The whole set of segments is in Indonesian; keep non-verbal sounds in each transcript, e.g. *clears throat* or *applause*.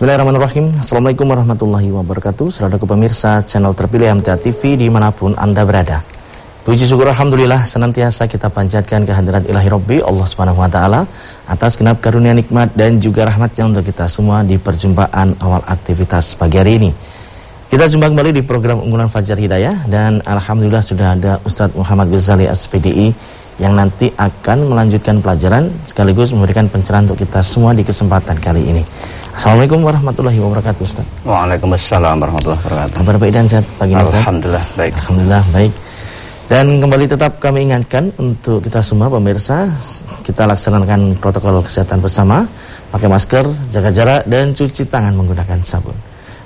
Bismillahirrahmanirrahim. Assalamualaikum warahmatullahi wabarakatuh. Saudara pemirsa channel terpilih MTA TV di mana pun Anda berada. Puji syukur Alhamdulillah senantiasa kita panjatkan kehadiran ilahi Rabbi Allah subhanahu wa ta'ala Atas genap karunia nikmat dan juga rahmat yang untuk kita semua di perjumpaan awal aktivitas pagi hari ini. Kita jumpa kembali di program unggulan Fajar Hidayah Dan Alhamdulillah sudah ada Ustadz Muhammad Ghazali SPDI Yang nanti akan melanjutkan pelajaran Sekaligus memberikan pencerahan untuk kita semua di kesempatan kali ini. Assalamualaikum warahmatullahi wabarakatuh Ustaz. Waalaikumsalam warahmatullahi wabarakatuh. Kabar baik dan sehat pagi ini Ustaz? Alhamdulillah baik. Alhamdulillah baik. Dan kembali tetap kami ingatkan untuk kita semua pemirsa Kita laksanakan protokol kesehatan bersama. Pakai masker, jaga jarak dan cuci tangan menggunakan sabun.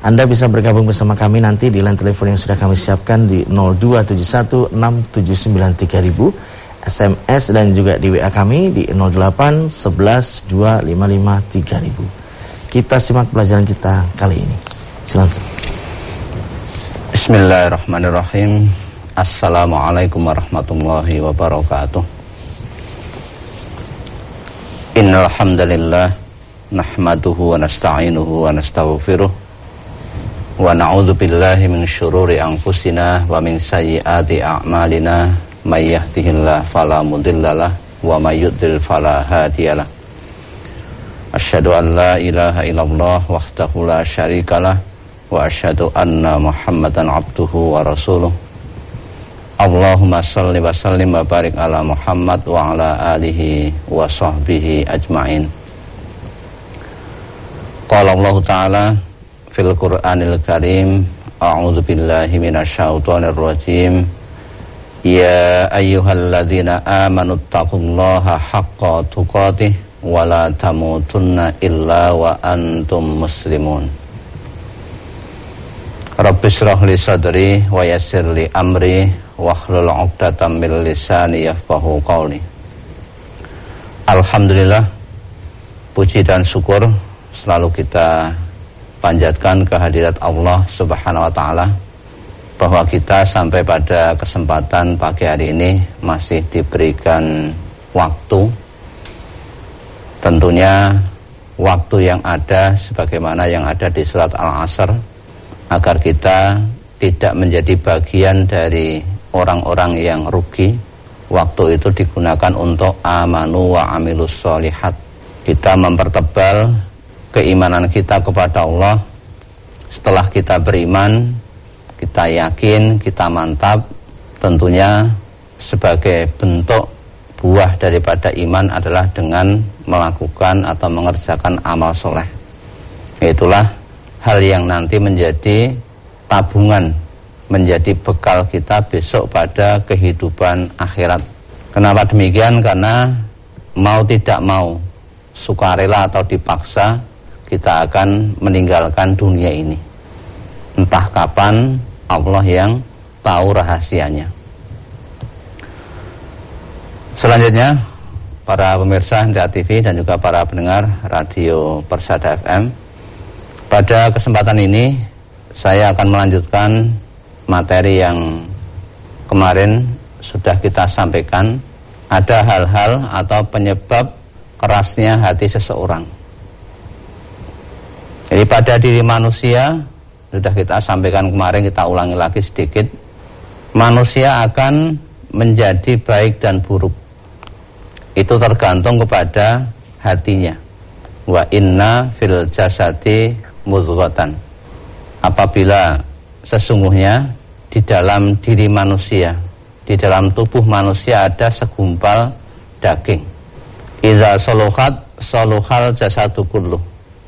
Anda bisa bergabung bersama kami nanti di line telepon yang sudah kami siapkan di 02716793000 SMS dan juga di WA kami di 08 11 255 3000 kita simak pelajaran kita kali ini. Silakan. Bismillahirrahmanirrahim. Assalamualaikum warahmatullahi wabarakatuh. Innal hamdalillah nahmaduhu wa nasta'inuhu wa nastaghfiruh wa na'udzu billahi min syururi anfusina wa min sayyiati a'malina may yahdihillahu fala mudhillalah wa may yudhlil fala hadiyalah Asyhadu an la ilaha illallah wahdahu la syarikalah wa asyhadu anna Muhammadan abduhu wa rasuluh. Allahumma salli wa sallim wa barik ala Muhammad wa ala alihi wa sahbihi ajmain. Qala Allah Ta'ala fil Qur'anil Karim A'udzu billahi minasyaitonir rajim Ya ayyuhalladzina amanu taqullaha haqqa tuqatih wala tamutunna illa wa antum muslimun Rabbi syrah li sadri wa yassir li amri wahlul 'uqdatam min lisani yafqahu qawli Alhamdulillah puji dan syukur selalu kita panjatkan kehadirat Allah Subhanahu wa taala bahwa kita sampai pada kesempatan pagi hari ini masih diberikan waktu Tentunya waktu yang ada sebagaimana yang ada di surat Al-Asr agar kita tidak menjadi bagian dari orang-orang yang rugi. Waktu itu digunakan untuk amanu wa amilus solihat. Kita mempertebal keimanan kita kepada Allah. Setelah kita beriman, kita yakin, kita mantap, tentunya sebagai bentuk buah daripada iman adalah dengan melakukan atau mengerjakan amal soleh. Itulah hal yang nanti menjadi tabungan, menjadi bekal kita besok pada kehidupan akhirat. Kenapa demikian? Karena mau tidak mau, sukarela atau dipaksa, kita akan meninggalkan dunia ini. Entah kapan Allah yang tahu rahasianya. Selanjutnya para pemirsa NTA TV dan juga para pendengar radio Persada FM. Pada kesempatan ini saya akan melanjutkan materi yang kemarin sudah kita sampaikan. Ada hal-hal atau penyebab kerasnya hati seseorang. Jadi pada diri manusia sudah kita sampaikan kemarin kita ulangi lagi sedikit. Manusia akan menjadi baik dan buruk itu tergantung kepada hatinya. Wa inna fil jasadi mudghatan. Apabila sesungguhnya di dalam diri manusia, di dalam tubuh manusia ada segumpal daging. Idza saluhat saluhal jasadu kullu.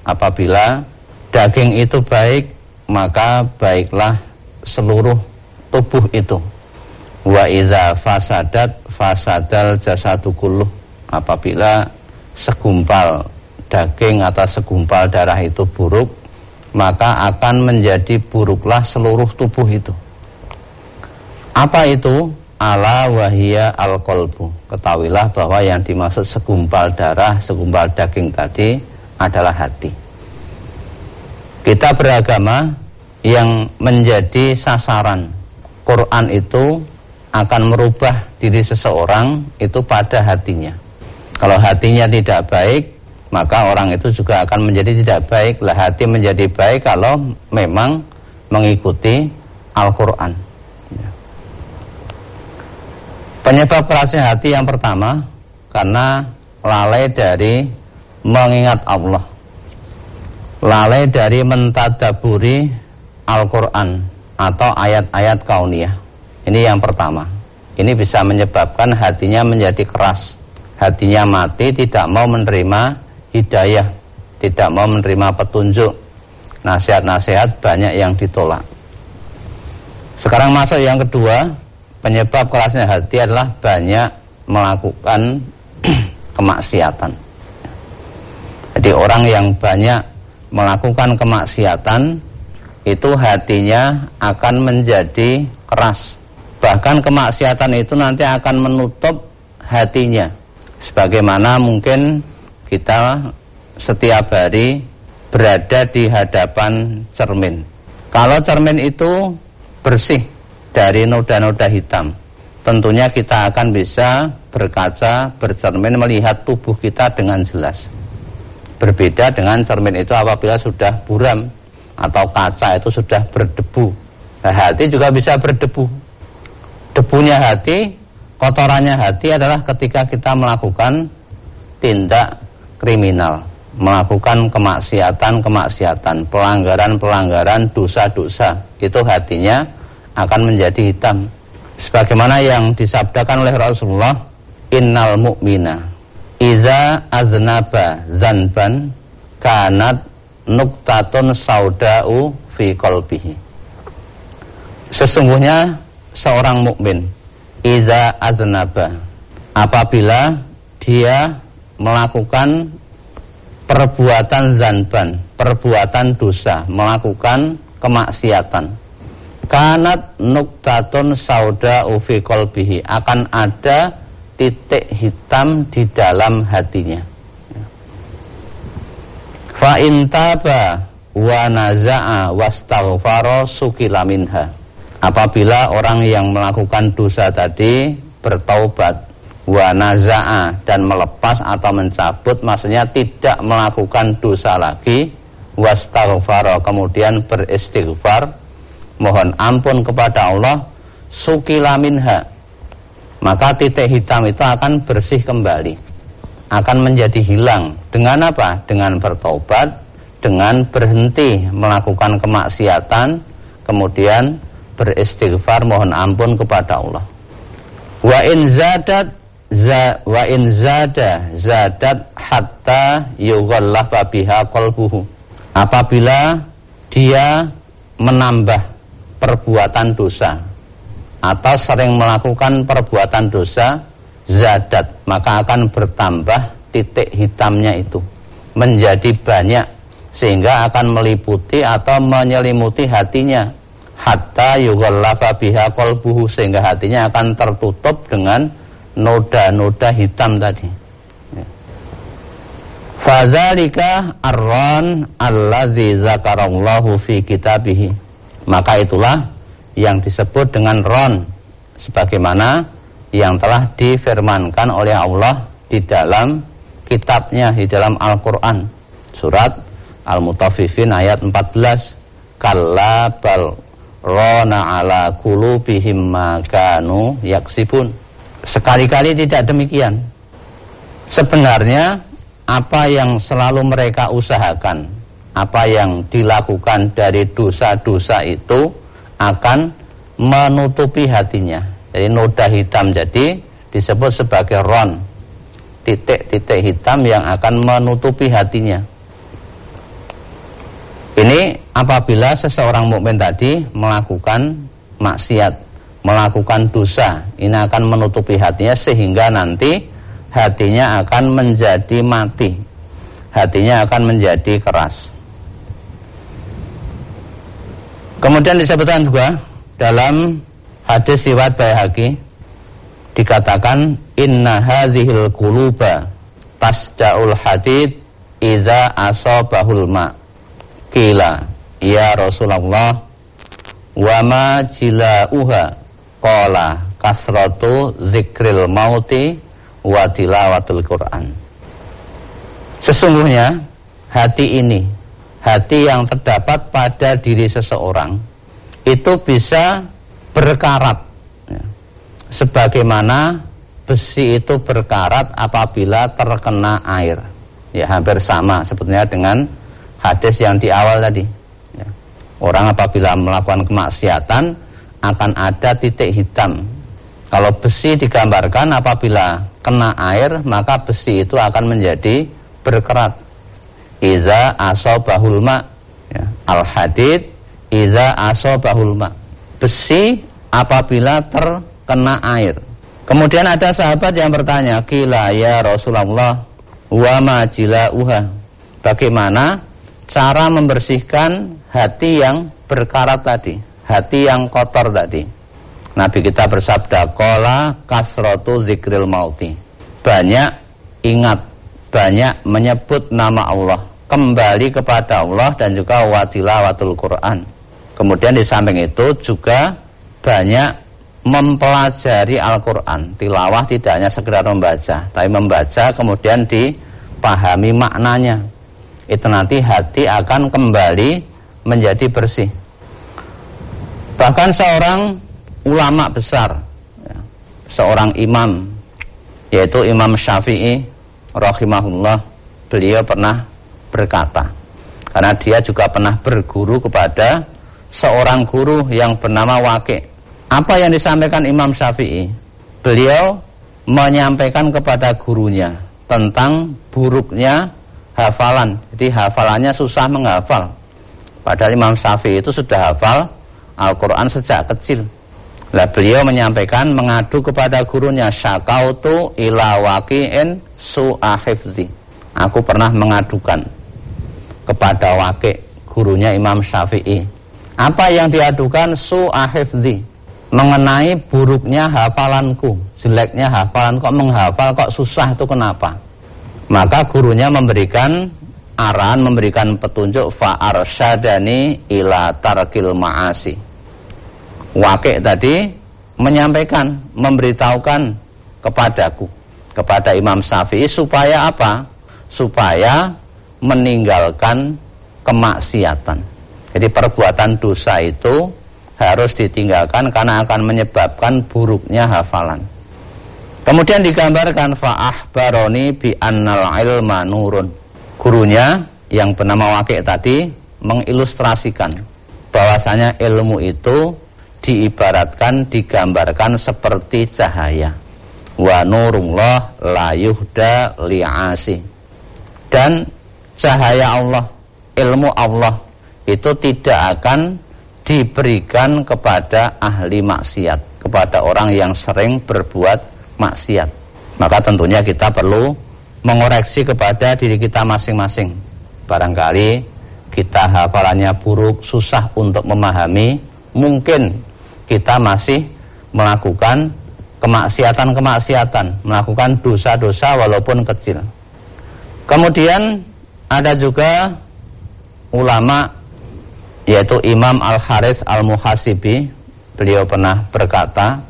Apabila daging itu baik, maka baiklah seluruh tubuh itu. Wa idza fasadat fasadal jasadu kulluh. Apabila segumpal daging atau segumpal darah itu buruk maka akan menjadi buruklah seluruh tubuh itu. Apa itu? Ala wahia al kolbu ketahuilah bahwa yang dimaksud segumpal darah segumpal daging tadi adalah hati kita beragama yang menjadi sasaran Quran itu akan merubah diri seseorang itu pada hatinya. Kalau hatinya tidak baik, maka orang itu juga akan menjadi tidak baik. Lah hati menjadi baik kalau memang mengikuti Al-Qur'an. Ya. Penyebab kerasnya hati yang pertama karena lalai dari mengingat Allah. Lalai dari mentadaburi Al-Qur'an atau ayat-ayat kauniyah. Ini yang pertama. Ini bisa menyebabkan hatinya menjadi keras. Hatinya mati tidak mau menerima hidayah, tidak mau menerima petunjuk. Nasihat-nasihat banyak yang ditolak. Sekarang masuk yang kedua, penyebab kerasnya hati adalah banyak melakukan *clears throat* kemaksiatan. Jadi orang yang banyak melakukan kemaksiatan itu hatinya akan menjadi keras. Bahkan kemaksiatan itu nanti akan menutup hatinya. Sebagaimana mungkin kita setiap hari berada di hadapan cermin. Kalau cermin itu bersih dari noda-noda hitam tentunya kita akan bisa berkaca bercermin melihat tubuh kita dengan jelas berbeda dengan cermin itu apabila sudah buram atau kaca itu sudah berdebu nah, hati juga bisa berdebu debunya hati, kotorannya hati adalah ketika kita melakukan tindak kriminal, melakukan kemaksiatan-kemaksiatan, pelanggaran-pelanggaran, dosa-dosa. Itu hatinya akan menjadi hitam. Sebagaimana yang disabdakan oleh Rasulullah, innal mu'mina iza aznaba zanban kanat nuktatun sauda'u fi qalbihi. Sesungguhnya seorang mukmin iza aznaba apabila dia melakukan perbuatan zanban, perbuatan dosa, melakukan kemaksiatan. Kanat nuktatun sauda ufi kolbihi akan ada titik hitam di dalam hatinya. Fa intaba wa naza'a wastaghfara sukila minha apabila orang yang melakukan dosa tadi bertaubat wa naza'a dan melepas atau mencabut maksudnya tidak melakukan dosa lagi wastaghfara kemudian beristighfar mohon ampun kepada Allah sukila minha maka titik hitam itu akan bersih kembali akan menjadi hilang dengan apa? dengan bertobat dengan berhenti melakukan kemaksiatan kemudian beristighfar mohon ampun kepada Allah. Wa in zadat za, wa in zada zadat hatta yughallafa biha qalbuhu. Apabila dia menambah perbuatan dosa atau sering melakukan perbuatan dosa zadat maka akan bertambah titik hitamnya itu menjadi banyak sehingga akan meliputi atau menyelimuti hatinya hatta yughallafa biha qalbuhu sehingga hatinya akan tertutup dengan noda-noda hitam tadi. Ya. Fadzalika arran allazi zakarallahu fi kitabihi. Maka itulah yang disebut dengan ron sebagaimana yang telah difirmankan oleh Allah di dalam kitabnya di dalam Al-Qur'an. Surat Al-Mutaffifin ayat 14 kalla bal rona ala kulubihim makanu yaksibun. Sekali-kali tidak demikian. Sebenarnya apa yang selalu mereka usahakan apa yang dilakukan dari dosa-dosa itu akan menutupi hatinya jadi noda hitam jadi disebut sebagai ron titik-titik hitam yang akan menutupi hatinya ini apabila seseorang mukmin tadi melakukan maksiat, melakukan dosa, ini akan menutupi hatinya sehingga nanti hatinya akan menjadi mati. Hatinya akan menjadi keras. Kemudian disebutkan juga dalam hadis riwayat Baihaqi dikatakan inna hadhil quluba tasdaul hadid idza asabahul ma' Kila Ya Rasulullah Wa ma uha Kola kasratu zikril mauti Wa tilawatul Quran. Sesungguhnya hati ini, hati yang terdapat pada diri seseorang itu bisa berkarat. Ya. sebagaimana besi itu berkarat apabila terkena air. Ya hampir sama sebetulnya dengan hadis yang di awal tadi. Ya. orang apabila melakukan kemaksiatan akan ada titik hitam. Kalau besi digambarkan apabila kena air maka besi itu akan menjadi berkerat iza asobahul ma. Ya. al hadid iza asobahul ma. Besi apabila terkena air. Kemudian ada sahabat yang bertanya kila ya Rasulullah wa majila uha bagaimana cara membersihkan hati yang berkarat tadi hati yang kotor tadi? Nabi kita bersabda kola kasrotu zikril mauti. Banyak ingat banyak menyebut nama Allah kembali kepada Allah dan juga watilawatul Quran. Kemudian di samping itu juga banyak mempelajari Al-Quran. Tilawah tidak hanya sekedar membaca tapi membaca kemudian dipahami maknanya. Itu nanti hati akan kembali menjadi bersih. Bahkan seorang ulama besar ya, seorang imam yaitu Imam Syafi'i rahimahullah beliau pernah berkata karena dia juga pernah berguru kepada seorang guru yang bernama Waqi. Apa yang disampaikan Imam Syafi'i? Beliau menyampaikan kepada gurunya tentang buruknya hafalan. Jadi hafalannya susah menghafal. Padahal Imam Syafi'i itu sudah hafal Al-Quran sejak kecil. Lah beliau menyampaikan mengadu kepada gurunya syakautu ila su'ahifzi. Aku pernah mengadukan kepada waqi' gurunya Imam Syafi'i. Apa yang diadukan su'ahifzi mengenai buruknya hafalanku, jeleknya hafalan kok menghafal kok susah itu kenapa? Maka gurunya memberikan arahan, memberikan petunjuk fa'arsyadani ila tarkil ma'asi Wakil tadi menyampaikan, memberitahukan kepadaku, kepada Imam Syafi'i supaya apa? Supaya meninggalkan kemaksiatan. Jadi perbuatan dosa itu harus ditinggalkan karena akan menyebabkan buruknya hafalan. Kemudian digambarkan fa'ah baroni bi annal ilma nurun. Gurunya yang bernama Wakil tadi mengilustrasikan bahwasanya ilmu itu diibaratkan digambarkan seperti cahaya wa nurullah la yuhda li'asi dan cahaya Allah ilmu Allah itu tidak akan diberikan kepada ahli maksiat kepada orang yang sering berbuat maksiat. Maka tentunya kita perlu mengoreksi kepada diri kita masing-masing. Barangkali kita hafalannya buruk susah untuk memahami mungkin kita masih melakukan kemaksiatan-kemaksiatan, melakukan dosa-dosa walaupun kecil. Kemudian ada juga ulama yaitu Imam Al-Haris Al-Muhasibi, beliau pernah berkata,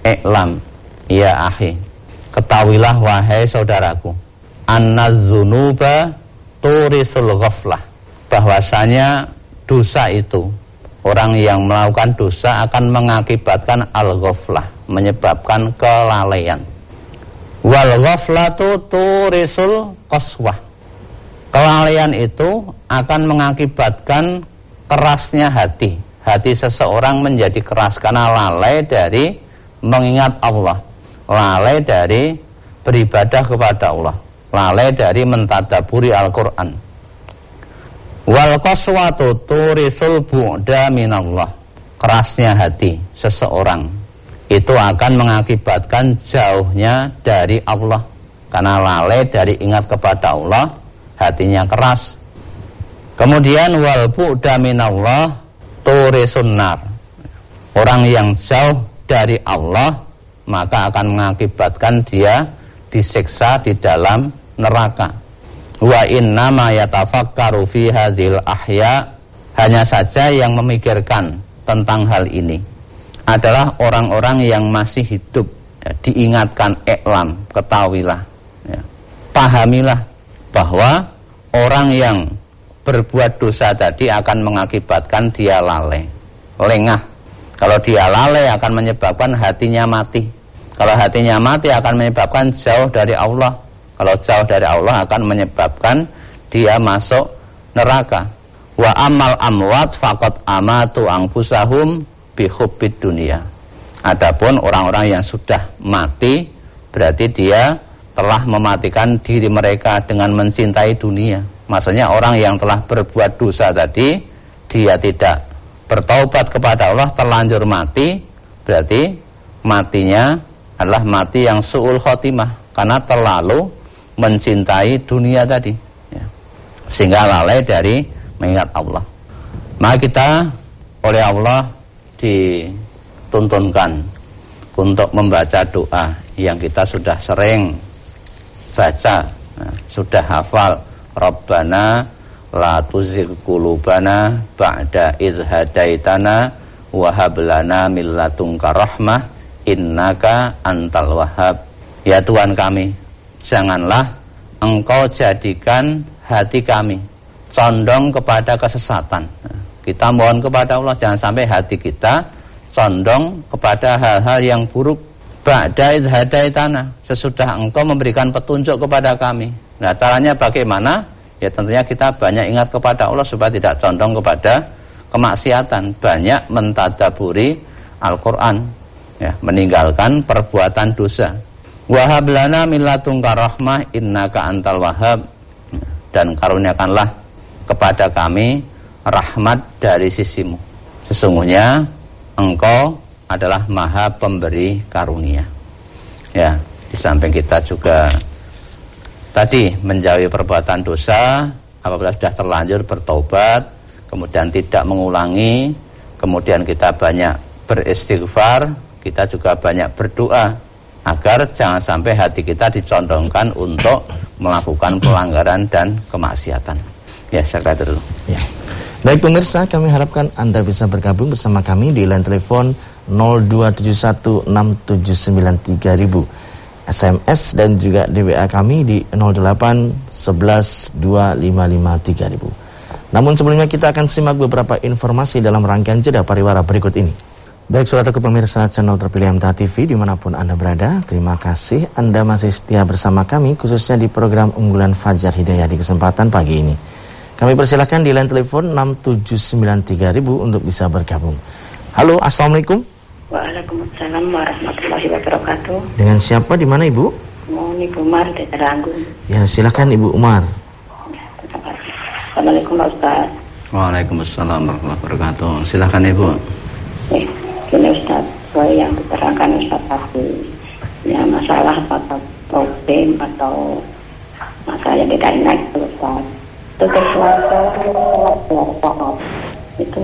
"Iklam ya ahi, ketahuilah wahai saudaraku, an-nadzunuba turisul ghaflah." Bahwasanya dosa itu orang yang melakukan dosa akan mengakibatkan al-ghaflah, menyebabkan kelalaian. Wal ghaflatu turisul qaswah. Kelalaian itu akan mengakibatkan kerasnya hati. Hati seseorang menjadi keras karena lalai dari mengingat Allah, lalai dari beribadah kepada Allah, lalai dari mentadaburi Al-Qur'an Wal qaswatu turisul bu'da minallah. Kerasnya hati seseorang itu akan mengakibatkan jauhnya dari Allah. Karena lalai dari ingat kepada Allah, hatinya keras. Kemudian wal bu'da minallah turisun nar. Orang yang jauh dari Allah maka akan mengakibatkan dia disiksa di dalam neraka wa inna ma yatafakkaru fi hadhil ahya hanya saja yang memikirkan tentang hal ini adalah orang-orang yang masih hidup ya, diingatkan iklam ketahuilah ya, pahamilah bahwa orang yang berbuat dosa tadi akan mengakibatkan dia lalai, lengah. Kalau dia lalai akan menyebabkan hatinya mati. Kalau hatinya mati akan menyebabkan jauh dari Allah. Kalau jauh dari Allah akan menyebabkan dia masuk neraka. Wa amal amwat fakot amatu angfusahum bihubbid dunia. Adapun orang-orang yang sudah mati berarti dia telah mematikan diri mereka dengan mencintai dunia. Maksudnya orang yang telah berbuat dosa tadi dia tidak bertaubat kepada Allah terlanjur mati berarti matinya adalah mati yang suul khotimah karena terlalu mencintai dunia tadi ya. sehingga lalai dari mengingat Allah maka kita oleh Allah dituntunkan untuk membaca doa yang kita sudah sering baca nah, sudah hafal Rabbana la tuzigh qulubana ba'da idh hadaitana wa hab lana min ladunka rahmah innaka antal wahhab. Ya Tuhan kami, janganlah Engkau jadikan hati kami condong kepada kesesatan. Kita mohon kepada Allah jangan sampai hati kita condong kepada hal-hal yang buruk. Ba'da idh hadaitana, sesudah Engkau memberikan petunjuk kepada kami. Nah caranya bagaimana? Ya tentunya kita banyak ingat kepada Allah supaya tidak condong kepada kemaksiatan. Banyak mentadaburi Al-Quran. Ya, meninggalkan perbuatan dosa. Wahab lana millatungka rahmah innaka antal wahab. Dan karuniakanlah kepada kami rahmat dari sisimu. Sesungguhnya engkau adalah maha pemberi karunia. Ya, di samping kita juga tadi menjauhi perbuatan dosa apabila sudah terlanjur bertobat kemudian tidak mengulangi kemudian kita banyak beristighfar kita juga banyak berdoa agar jangan sampai hati kita dicondongkan untuk melakukan pelanggaran dan kemaksiatan ya saya kata dulu ya. Baik pemirsa, kami harapkan Anda bisa bergabung bersama kami di line telepon 02716793000. SMS dan juga DWA kami di 08 11 255 Namun sebelumnya kita akan simak beberapa informasi dalam rangkaian jeda pariwara berikut ini. Baik saudara pemirsa channel terpilih MTA TV di mana pun Anda berada, terima kasih Anda masih setia bersama kami khususnya di program unggulan Fajar Hidayah di kesempatan pagi ini. Kami persilahkan di line telepon 6793000 untuk bisa bergabung. Halo, Assalamualaikum. Waalaikumsalam warahmatullahi wabarakatuh. Dengan siapa di mana Ibu? Mohon Ibu Umar dari Ranggun. Ya, silakan Ibu Umar. Assalamualaikum Ustaz. Waalaikumsalam warahmatullahi wabarakatuh. Silakan Ibu. Eh, ini Ustaz, sesuai yang diterangkan Ustaz tadi. Ya, masalah atau problem atau masalah yang tidak enak itu Ustaz. Itu sesuatu itu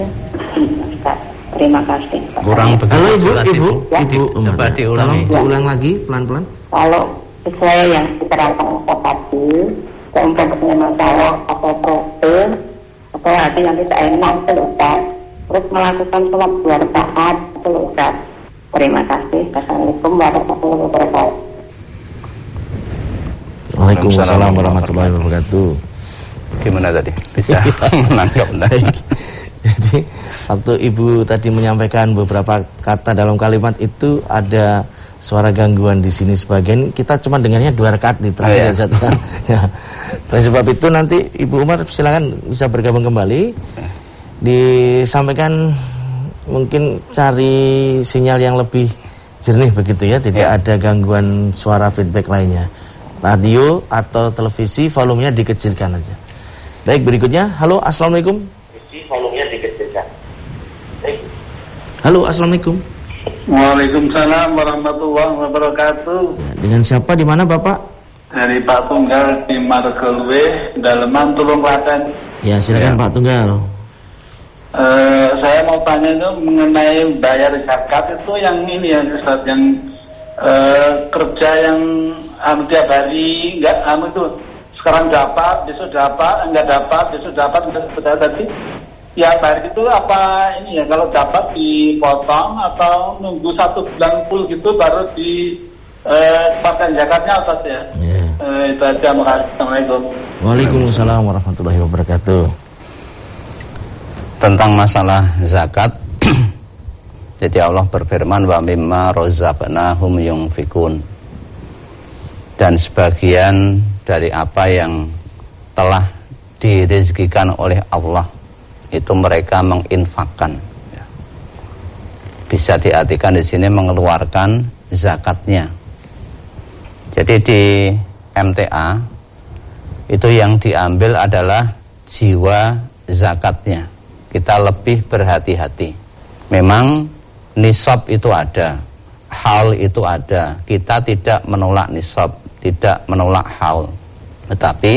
Ustaz. Terima kasih. Kurang begitu Halo Ibu, jelas, Ibu, Ya. Ibu. Coba diulangi. Tolong diulang lagi pelan-pelan. Kalau sesuai yang diterangkan Ustaz tadi, seumpamanya masalah atau problem atau hati yang tidak enak itu Ustaz. Terus melakukan sholat dua rakaat itu Ustaz. Terima kasih. Assalamualaikum warahmatullahi wabarakatuh. Waalaikumsalam warahmatullahi wabarakatuh. Gimana tadi? Bisa *laughs* menangkap *laughs* enggak? Baik. Jadi waktu Ibu tadi menyampaikan beberapa kata dalam kalimat itu ada suara gangguan di sini sebagian kita cuma dengarnya dua rakaat di terakhir Oh, iya. ya, *laughs* ya. Oleh sebab itu nanti Ibu Umar silakan bisa bergabung kembali. Disampaikan mungkin cari sinyal yang lebih jernih begitu ya, tidak Ya. ada gangguan suara feedback lainnya. Radio atau televisi volumenya dikecilkan aja. Baik, berikutnya. Halo, Assalamualaikum. Halo, Assalamualaikum. Waalaikumsalam warahmatullahi wabarakatuh. Ya, dengan siapa di mana Bapak? Dari Pak Tunggal di Margelwe, Daleman Tulung Klaten. Ya, silakan Ya. Pak Tunggal. Eh, saya mau tanya itu mengenai bayar zakat itu yang ini ya Ustaz yang eh, kerja yang anu tiap hari enggak anu itu sekarang dapat besok dapat enggak dapat besok dapat enggak dapat tadi ya bayar itu apa ini ya kalau dapat dipotong atau nunggu satu bulan full gitu baru di eh, pakai zakatnya Ustaz ya Ya. Eh, itu aja, makasih. Assalamualaikum. Waalaikumsalam warahmatullahi wabarakatuh. Tentang masalah zakat, *clears throat* jadi Allah berfirman wa mimma razaqnahum yunfikun. Dan sebagian dari apa yang telah direzekikan oleh Allah itu mereka menginfakkan. Ya. Bisa diartikan di sini mengeluarkan zakatnya. Jadi di MTA itu yang diambil adalah jiwa zakatnya. Kita lebih berhati-hati. Memang nisab itu ada, hal itu ada. Kita tidak menolak nisab, tidak menolak hal. Tetapi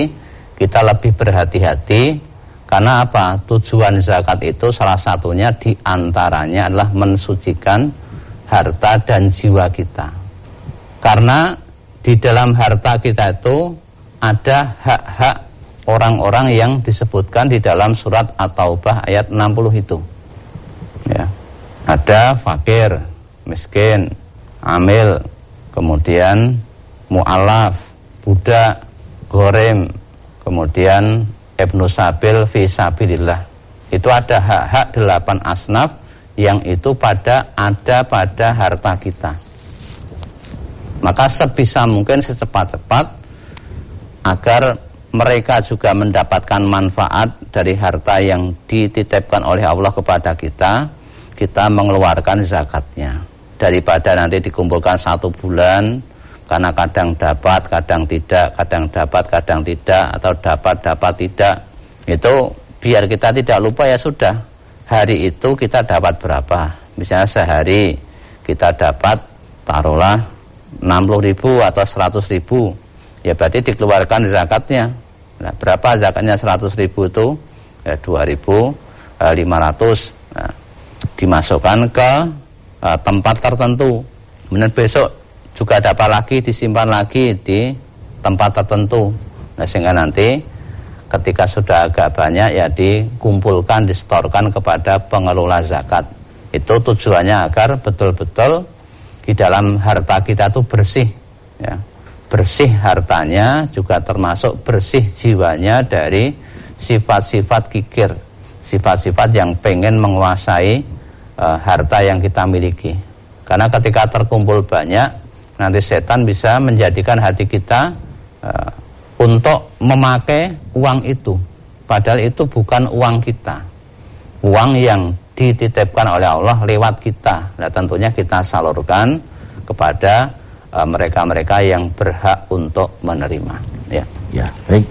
kita lebih berhati-hati karena apa? Tujuan zakat itu salah satunya di antaranya adalah mensucikan harta dan jiwa kita. Karena di dalam harta kita itu ada hak-hak orang-orang yang disebutkan di dalam surat At-Taubah ayat 60 itu. Ya. Ada fakir, miskin, amil, kemudian mu'alaf, budak, gorem, kemudian Ibnu Sabil fi sabilillah. Itu ada hak-hak delapan asnaf yang itu pada ada pada harta kita. Maka sebisa mungkin secepat-cepat agar mereka juga mendapatkan manfaat dari harta yang dititipkan oleh Allah kepada kita, kita mengeluarkan zakatnya. Daripada nanti dikumpulkan satu bulan, karena kadang dapat, kadang tidak, kadang dapat, kadang tidak, atau dapat, dapat tidak. Itu biar kita tidak lupa ya sudah. Hari itu kita dapat berapa? Misalnya sehari kita dapat taruhlah 60 ribu atau 100 ribu. Ya berarti dikeluarkan zakatnya. Nah, berapa zakatnya 100 ribu itu? Ya 2500. Nah, dimasukkan ke uh, tempat tertentu. Kemudian besok juga dapat lagi disimpan lagi di tempat tertentu. Nah, sehingga nanti ketika sudah agak banyak ya dikumpulkan, distorkan kepada pengelola zakat. Itu tujuannya agar betul-betul di dalam harta kita itu bersih ya. Bersih hartanya juga termasuk bersih jiwanya dari sifat-sifat kikir, sifat-sifat yang pengen menguasai e, harta yang kita miliki. Karena ketika terkumpul banyak nanti setan bisa menjadikan hati kita uh, untuk memakai uang itu. Padahal itu bukan uang kita. Uang yang dititipkan oleh Allah lewat kita. Nah tentunya kita salurkan kepada eh, mereka-mereka uh, yang berhak untuk menerima. Ya. Ya baik.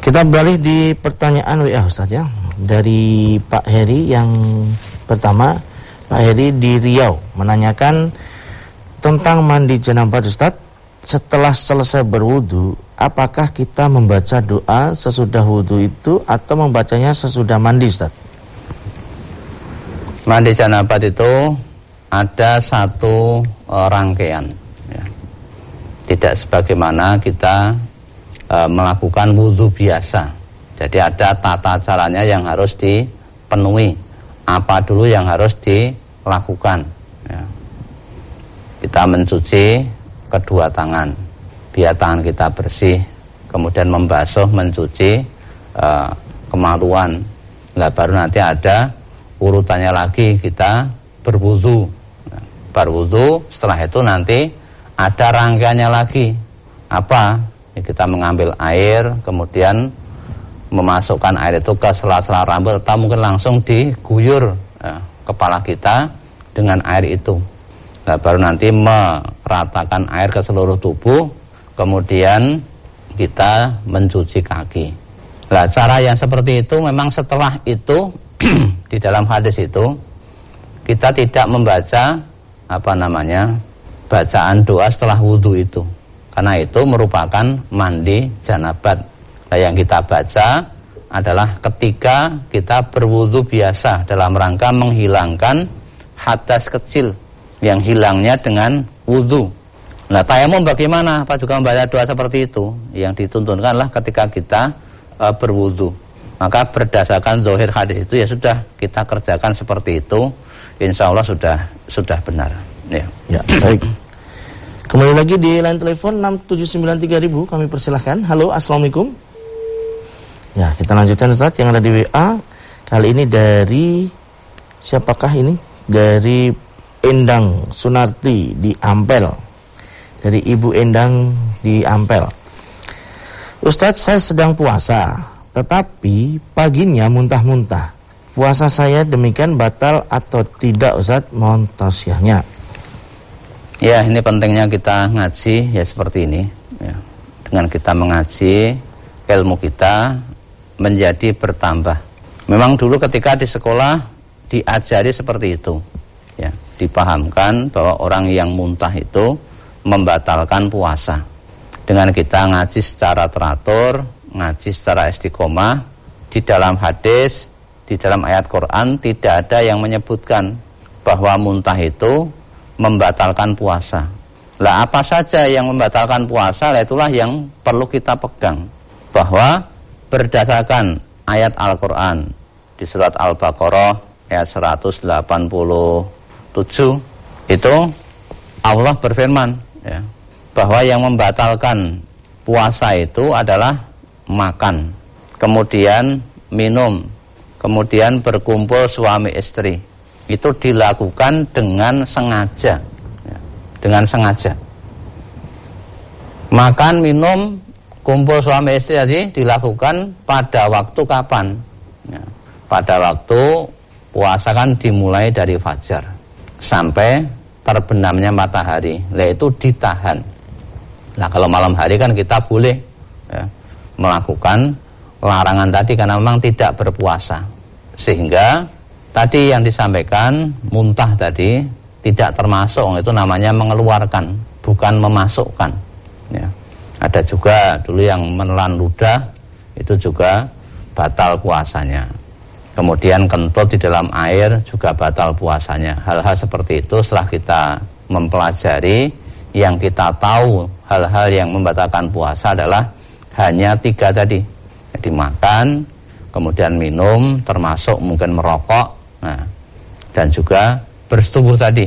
Kita beralih di pertanyaan WA Ustaz ya. Dari Pak Heri yang pertama Pak Heri di Riau menanyakan tentang mandi janabah Ustaz. Setelah selesai berwudu apakah kita membaca doa sesudah wudu itu atau membacanya sesudah mandi Ustaz? Mandi janabat itu ada satu e, rangkaian ya. tidak sebagaimana kita e, melakukan wudhu biasa. Jadi ada tata caranya yang harus dipenuhi. Apa dulu yang harus dilakukan kita mencuci kedua tangan. Biar tangan kita bersih kemudian membasuh mencuci e, kemaluan. Nah baru nanti ada urutannya lagi kita berwudu. Nah, berwudu setelah itu nanti ada rangkaiannya lagi. Apa? Ya, kita mengambil air kemudian memasukkan air itu ke sela-sela rambut atau mungkin langsung diguyur ya, kepala kita dengan air itu Nah, baru nanti meratakan air ke seluruh tubuh, kemudian kita mencuci kaki. Nah, cara yang seperti itu memang setelah itu *clears throat* di dalam hadis itu kita tidak membaca apa namanya bacaan doa setelah wudhu itu karena itu merupakan mandi janabat. Nah, yang kita baca adalah ketika kita berwudhu biasa dalam rangka menghilangkan hadas kecil yang hilangnya dengan wudhu. Nah tayamum bagaimana? Apa juga membaca doa seperti itu? Yang dituntunkanlah ketika kita e, berwudhu. Maka berdasarkan zohir hadis itu ya sudah kita kerjakan seperti itu. Insya Allah sudah sudah benar. Ya, ya baik. Kembali lagi di line telepon 6793000 kami persilahkan. Halo, Assalamualaikum. Ya, kita lanjutkan Ustaz yang ada di WA. Kali ini dari siapakah ini? Dari Endang Sunarti di Ampel. Dari Ibu Endang di Ampel. Ustadz saya sedang puasa, tetapi paginya muntah-muntah. Puasa saya demikian batal atau tidak Ustadz? Mohon tausiahnya. Ya, ini pentingnya kita ngaji ya seperti ini. Ya. Dengan kita mengaji, ilmu kita menjadi bertambah. Memang dulu ketika di sekolah diajari seperti itu. Ya, dipahamkan bahwa orang yang muntah itu membatalkan puasa. Dengan kita ngaji secara teratur, ngaji secara istiqomah, di dalam hadis, di dalam ayat Quran tidak ada yang menyebutkan bahwa muntah itu membatalkan puasa. Lah apa saja yang membatalkan puasa, lah itulah yang perlu kita pegang. Bahwa berdasarkan ayat Al-Quran di surat Al-Baqarah ayat 187 itu Allah berfirman ya, bahwa yang membatalkan puasa itu adalah makan, kemudian minum, kemudian berkumpul suami istri. Itu dilakukan dengan sengaja ya, dengan sengaja. Makan minum kumpul suami istri tadi dilakukan pada waktu kapan? Ya, pada waktu puasa kan dimulai dari fajar sampai terbenamnya matahari yaitu ditahan nah kalau malam hari kan kita boleh ya, melakukan larangan tadi karena memang tidak berpuasa sehingga Tadi yang disampaikan muntah tadi tidak termasuk itu namanya mengeluarkan bukan memasukkan. Ya. Ada juga dulu yang menelan ludah itu juga batal puasanya. Kemudian kentut di dalam air juga batal puasanya. Hal-hal seperti itu setelah kita mempelajari yang kita tahu hal-hal yang membatalkan puasa adalah hanya tiga tadi. Jadi makan, kemudian minum, termasuk mungkin merokok, Nah, dan juga bersetubuh tadi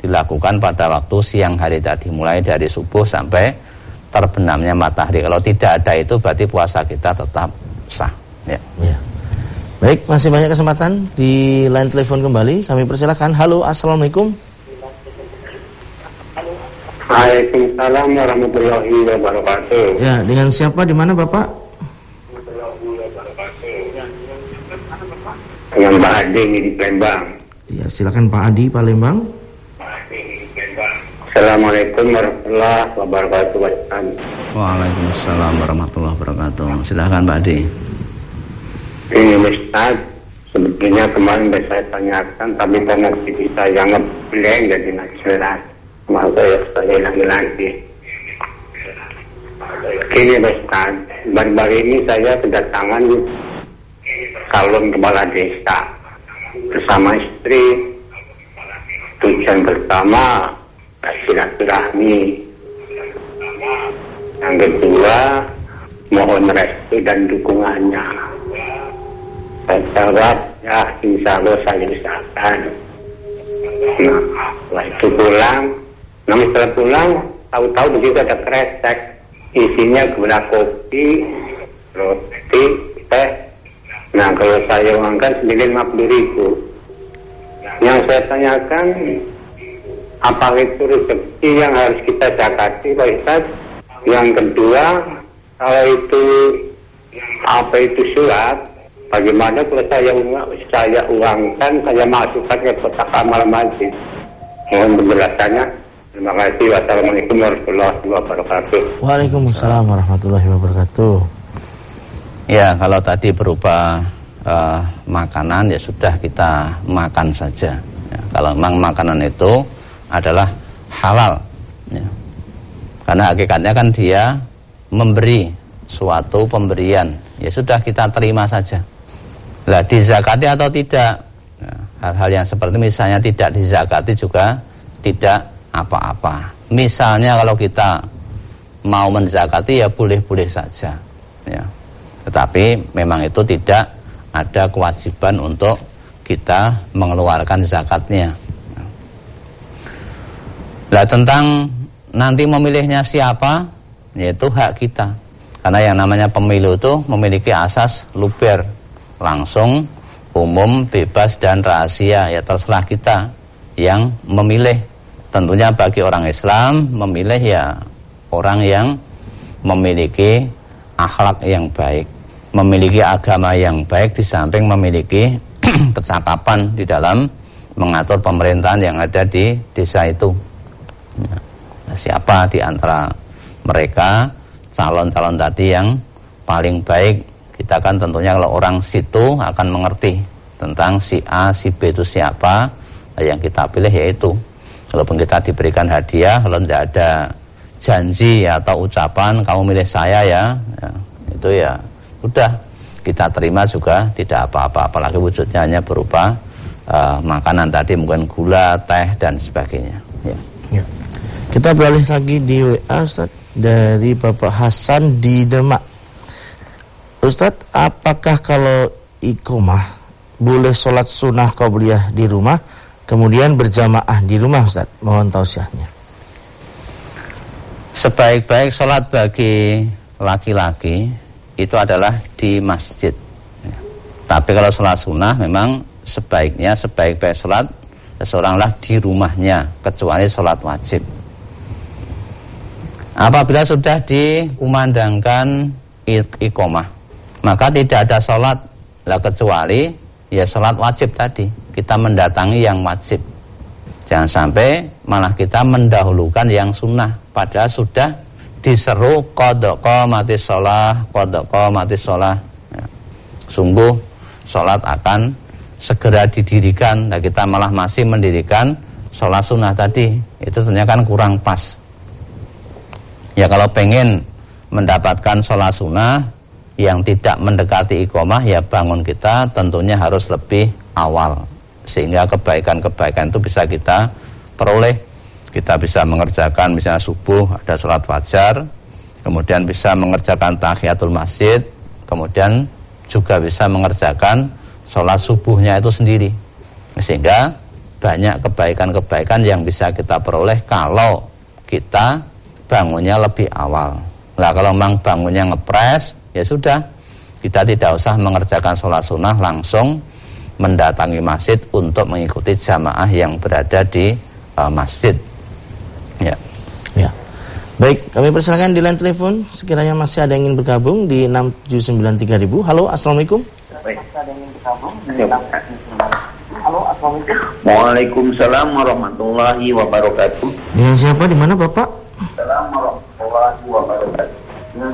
dilakukan pada waktu siang hari tadi mulai dari subuh sampai terbenamnya matahari. Kalau tidak ada itu berarti puasa kita tetap sah. Ya. ya. Baik, masih banyak kesempatan di line telepon kembali. Kami persilahkan. Halo, assalamualaikum. Waalaikumsalam warahmatullahi wabarakatuh. Ya, dengan siapa di mana Bapak? dengan Pak Adi di Palembang. Ya, silakan Pak Adi Palembang. Assalamualaikum warahmatullahi wabarakatuh. Waalaikumsalam warahmatullahi wabarakatuh. Silakan Pak Adi. Ini Ustaz, sebetulnya kemarin sudah saya tanyakan, tapi karena TV saya ngebleng jadi nggak jelas. Maka ya saya lagi lagi. Ini Ustaz, baru-baru ini saya kedatangan calon kepala desa bersama istri tujuan pertama silaturahmi yang kedua mohon restu dan dukungannya jawab ya insya Allah saya usahakan nah itu pulang. Nah setelah pulang tahu-tahu di ada kresek. Isinya gula kopi roti teh. Nah kalau saya uangkan sembilan lima puluh ribu. Yang saya tanyakan, apa itu rezeki yang harus kita zakati Pak? Yang kedua, kalau itu apa itu surat, bagaimana kalau saya uang, saya uangkan, saya masukkan ke kotak amal masjid? Mohon penjelasannya. Terima kasih. Wassalamualaikum warahmatullahi wabarakatuh. Waalaikumsalam warahmatullahi wabarakatuh. Ya, kalau tadi berupa uh, makanan ya sudah kita makan saja. Ya, kalau memang makanan itu adalah halal, ya. karena hakikatnya kan dia memberi suatu pemberian, ya sudah kita terima saja. Lah dizakati atau tidak, ya, hal-hal yang seperti misalnya tidak dizakati juga tidak apa-apa. Misalnya kalau kita mau menzakati ya boleh-boleh saja. Ya tetapi memang itu tidak ada kewajiban untuk kita mengeluarkan zakatnya. Nah tentang nanti memilihnya siapa, yaitu hak kita. Karena yang namanya pemilu itu memiliki asas luber, langsung, umum, bebas, dan rahasia. Ya terserah kita yang memilih. Tentunya bagi orang Islam, memilih ya orang yang memiliki akhlak yang baik, memiliki agama yang baik di samping memiliki *clears throat* kecakapan di dalam mengatur pemerintahan yang ada di desa itu. Nah, siapa di antara mereka calon-calon tadi yang paling baik? Kita kan tentunya kalau orang situ akan mengerti tentang si A, si B itu siapa. Nah, yang kita pilih yaitu. Walaupun kita diberikan hadiah, kalau tidak ada janji atau ucapan kamu milih saya ya, ya itu ya udah kita terima juga tidak apa-apa apalagi wujudnya hanya berupa uh, makanan tadi mungkin gula, teh dan sebagainya. Ya. ya. Kita beralih lagi di WA dari Bapak Hasan di Demak. Ustadz, apakah kalau ikomah boleh sholat sunnah qabliyah di rumah, kemudian berjamaah di rumah Ustadz? Mohon tausiahnya sebaik-baik sholat bagi laki-laki itu adalah di masjid. Ya. Tapi kalau sholat sunnah memang sebaiknya sebaik-baik sholat seseoranglah di rumahnya kecuali sholat wajib. Apabila sudah dikumandangkan ikomah maka tidak ada sholat. Lah kecuali ya sholat wajib tadi. Kita mendatangi yang wajib. Jangan sampai malah kita mendahulukan yang sunnah. Padahal sudah diseru kodoko mati sholah kodoko mati sholah ya. sungguh sholat akan segera didirikan. Nah kita malah masih mendirikan sholat sunnah tadi. Itu ternyata kan kurang pas. Ya kalau pengen mendapatkan sholat sunnah yang tidak mendekati ikomah ya bangun kita tentunya harus lebih awal. Sehingga kebaikan-kebaikan itu bisa kita peroleh. Kita bisa mengerjakan misalnya subuh ada sholat fajar kemudian bisa mengerjakan tahiyatul masjid kemudian juga bisa mengerjakan sholat subuhnya itu sendiri. Sehingga banyak kebaikan-kebaikan yang bisa kita peroleh kalau kita bangunnya lebih awal. Nah kalau memang bangunnya ngepres ya sudah kita tidak usah mengerjakan sholat sunnah langsung mendatangi masjid untuk mengikuti jamaah yang berada di uh, masjid Ya. Ya. Baik, kami persilakan di line telepon sekiranya masih ada yang ingin bergabung di 6793000. Halo, Assalamualaikum. Halo, Assalamualaikum. Waalaikumsalam warahmatullahi wabarakatuh. Dengan siapa di mana, Bapak? Assalamualaikum warahmatullahi wabarakatuh.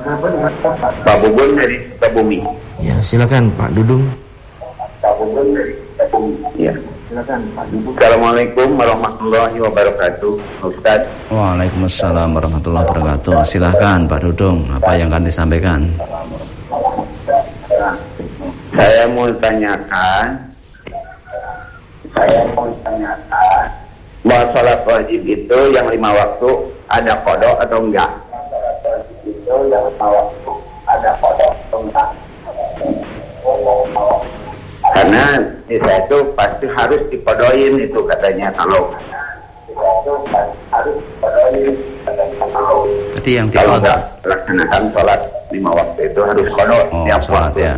Pak Bubun dari Sukabumi. Ya, silakan Pak Dudung. Pak Bubun dari Sukabumi. Ya. Assalamualaikum warahmatullahi wabarakatuh, Ustaz. Waalaikumsalam warahmatullahi wabarakatuh. Silahkan Pak Dudung, apa yang akan disampaikan? Saya mau tanyakan, saya mau tanyakan, bahwa sholat wajib itu yang lima waktu ada kodok atau enggak? Itu yang waktu ada kodok atau enggak? Karena desa itu pasti harus dipodoin itu katanya kalau Jadi yang kalau nggak laksanakan sholat lima waktu itu harus kodok oh, tiap sholat waktu. ya.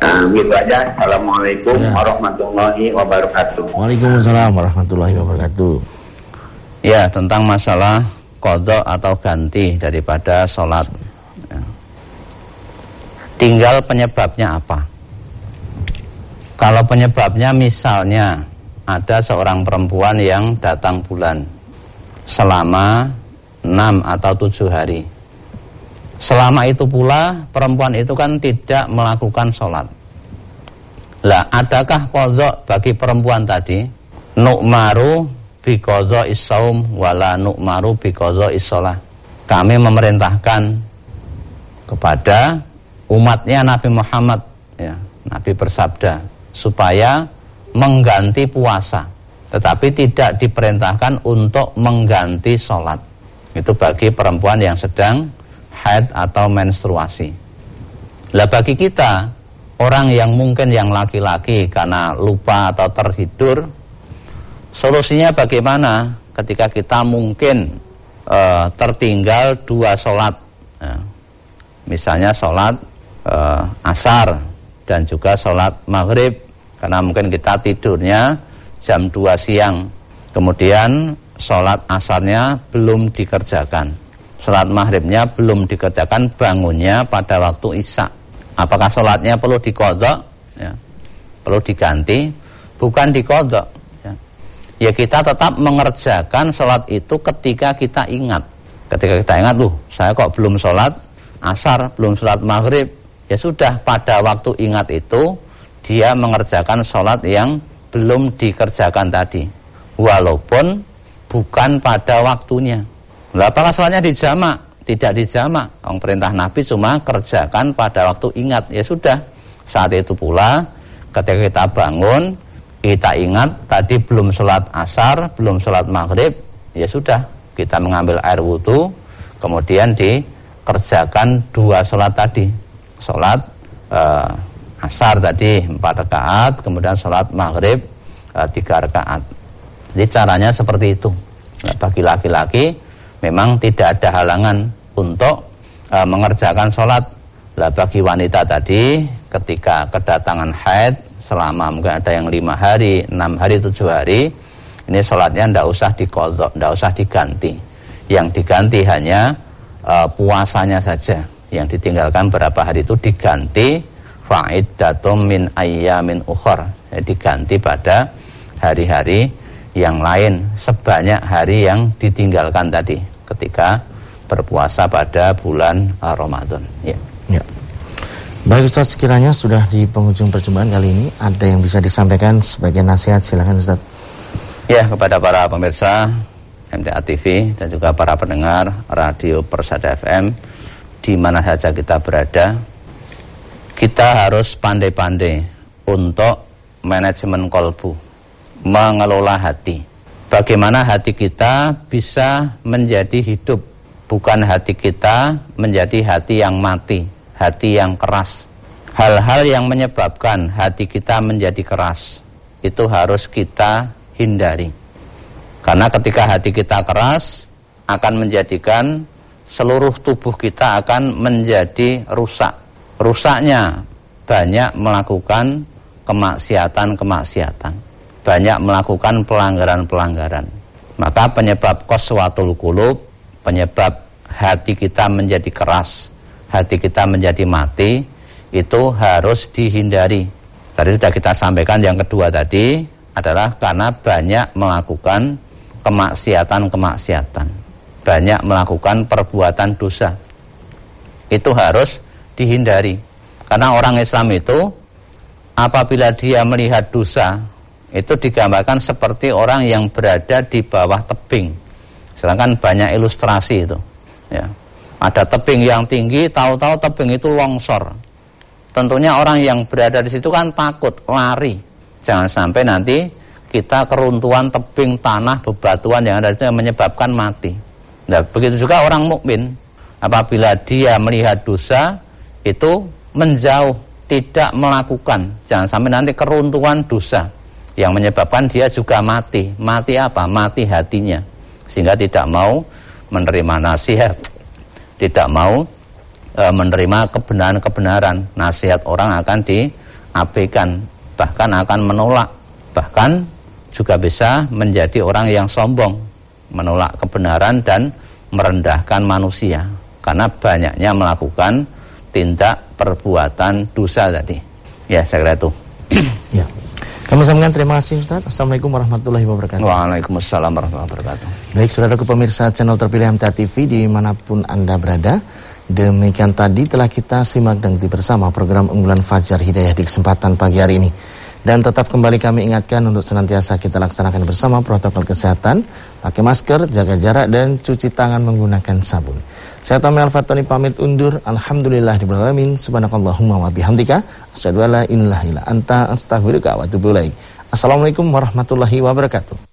Nah, gitu aja. Assalamualaikum ya. warahmatullahi wabarakatuh. Waalaikumsalam warahmatullahi wabarakatuh. Ya, tentang masalah kodok atau ganti daripada sholat Tinggal penyebabnya apa. Kalau penyebabnya misalnya ada seorang perempuan yang datang bulan selama 6 atau 7 hari. Selama itu pula perempuan itu kan tidak melakukan sholat. Lah adakah kodok bagi perempuan tadi? Nukmaru bikozo isaum wala nukmaru bikozo isolah. Kami memerintahkan kepada umatnya Nabi Muhammad ya, Nabi bersabda supaya mengganti puasa tetapi tidak diperintahkan untuk mengganti sholat itu bagi perempuan yang sedang haid atau menstruasi lah bagi kita orang yang mungkin yang laki-laki karena lupa atau tertidur Solusinya bagaimana ketika kita mungkin e, tertinggal dua sholat, ya. misalnya sholat e, asar dan juga sholat maghrib, karena mungkin kita tidurnya jam 2 siang, kemudian sholat asarnya belum dikerjakan, sholat maghribnya belum dikerjakan, bangunnya pada waktu isya. Apakah sholatnya perlu dikodok? Ya. Perlu diganti? Bukan dikodok ya kita tetap mengerjakan sholat itu ketika kita ingat. Ketika kita ingat loh saya kok belum sholat asar belum sholat maghrib. Ya sudah pada waktu ingat itu dia mengerjakan sholat yang belum dikerjakan tadi. Walaupun bukan pada waktunya. Lah apakah sholatnya dijamak? Tidak dijamak. Orang perintah Nabi cuma kerjakan pada waktu ingat. Ya sudah. Saat itu pula ketika kita bangun kita ingat tadi belum sholat asar, belum sholat maghrib, ya sudah kita mengambil air wudhu, kemudian dikerjakan dua sholat tadi, sholat eh, asar tadi empat rakaat, kemudian sholat maghrib eh, tiga rakaat. Jadi caranya seperti itu. Nah, bagi laki-laki memang tidak ada halangan untuk eh, mengerjakan sholat. Lah bagi wanita tadi ketika kedatangan haid selama mungkin ada yang lima hari, enam hari, tujuh hari, ini sholatnya tidak usah dikodok, tidak usah diganti. Yang diganti hanya uh, puasanya saja. Yang ditinggalkan berapa hari itu diganti fa'id datum min ayyamin ukhor. Ya, diganti pada hari-hari yang lain sebanyak hari yang ditinggalkan tadi ketika berpuasa pada bulan Ramadan. Ya. ya. Baik Ustaz, sekiranya sudah di penghujung perjumpaan kali ini Ada yang bisa disampaikan sebagai nasihat, silahkan Ustaz. Ya, kepada para pemirsa MTA TV dan juga para pendengar Radio Persada FM di mana saja kita berada kita harus pandai-pandai untuk manajemen kolbu mengelola hati. Bagaimana hati kita bisa menjadi hidup bukan hati kita menjadi hati yang mati hati yang keras. Hal-hal yang menyebabkan hati kita menjadi keras itu harus kita hindari. Karena ketika hati kita keras akan menjadikan seluruh tubuh kita akan menjadi rusak. Rusaknya banyak melakukan kemaksiatan-kemaksiatan. Banyak melakukan pelanggaran-pelanggaran. Maka penyebab koswatul kulub, penyebab hati kita menjadi keras, hati kita menjadi mati itu harus dihindari. Tadi sudah kita sampaikan yang kedua tadi adalah karena banyak melakukan kemaksiatan-kemaksiatan. Banyak melakukan perbuatan dosa. Itu harus dihindari. Karena orang Islam itu apabila dia melihat dosa itu digambarkan seperti orang yang berada di bawah tebing. Sedangkan banyak ilustrasi itu. Ya, ada tebing yang tinggi, tahu-tahu tebing itu longsor. Tentunya orang yang berada di situ kan takut, lari. Jangan sampai nanti kita keruntuhan tebing tanah bebatuan yang ada itu yang menyebabkan mati. Nah, begitu juga orang mukmin apabila dia melihat dosa itu menjauh, tidak melakukan. Jangan sampai nanti keruntuhan dosa yang menyebabkan dia juga mati. Mati apa? Mati hatinya. Sehingga tidak mau menerima nasihat tidak mau e, menerima kebenaran-kebenaran, nasihat orang akan diabaikan, bahkan akan menolak, bahkan juga bisa menjadi orang yang sombong, menolak kebenaran dan merendahkan manusia karena banyaknya melakukan tindak perbuatan dosa tadi. Ya, saya kira itu. ya. Kami sampaikan terima kasih Ustaz. Assalamualaikum warahmatullahi wabarakatuh. Waalaikumsalam warahmatullahi wabarakatuh. Baik, saudaraku pemirsa channel terpilih MTA TV di mana pun Anda berada. Demikian tadi telah kita simak dan bersama program unggulan Fajar Hidayah di kesempatan pagi hari ini. Dan tetap kembali kami ingatkan untuk senantiasa kita laksanakan bersama protokol kesehatan, pakai masker, jaga jarak, dan cuci tangan menggunakan sabun. Saya Tommy Al-Fatoni pamit undur. Alhamdulillah di alamin. Subhanakallahumma wa bihamdika. Asyhadu an la anta astaghfiruka wa atubu. Assalamualaikum warahmatullahi wabarakatuh.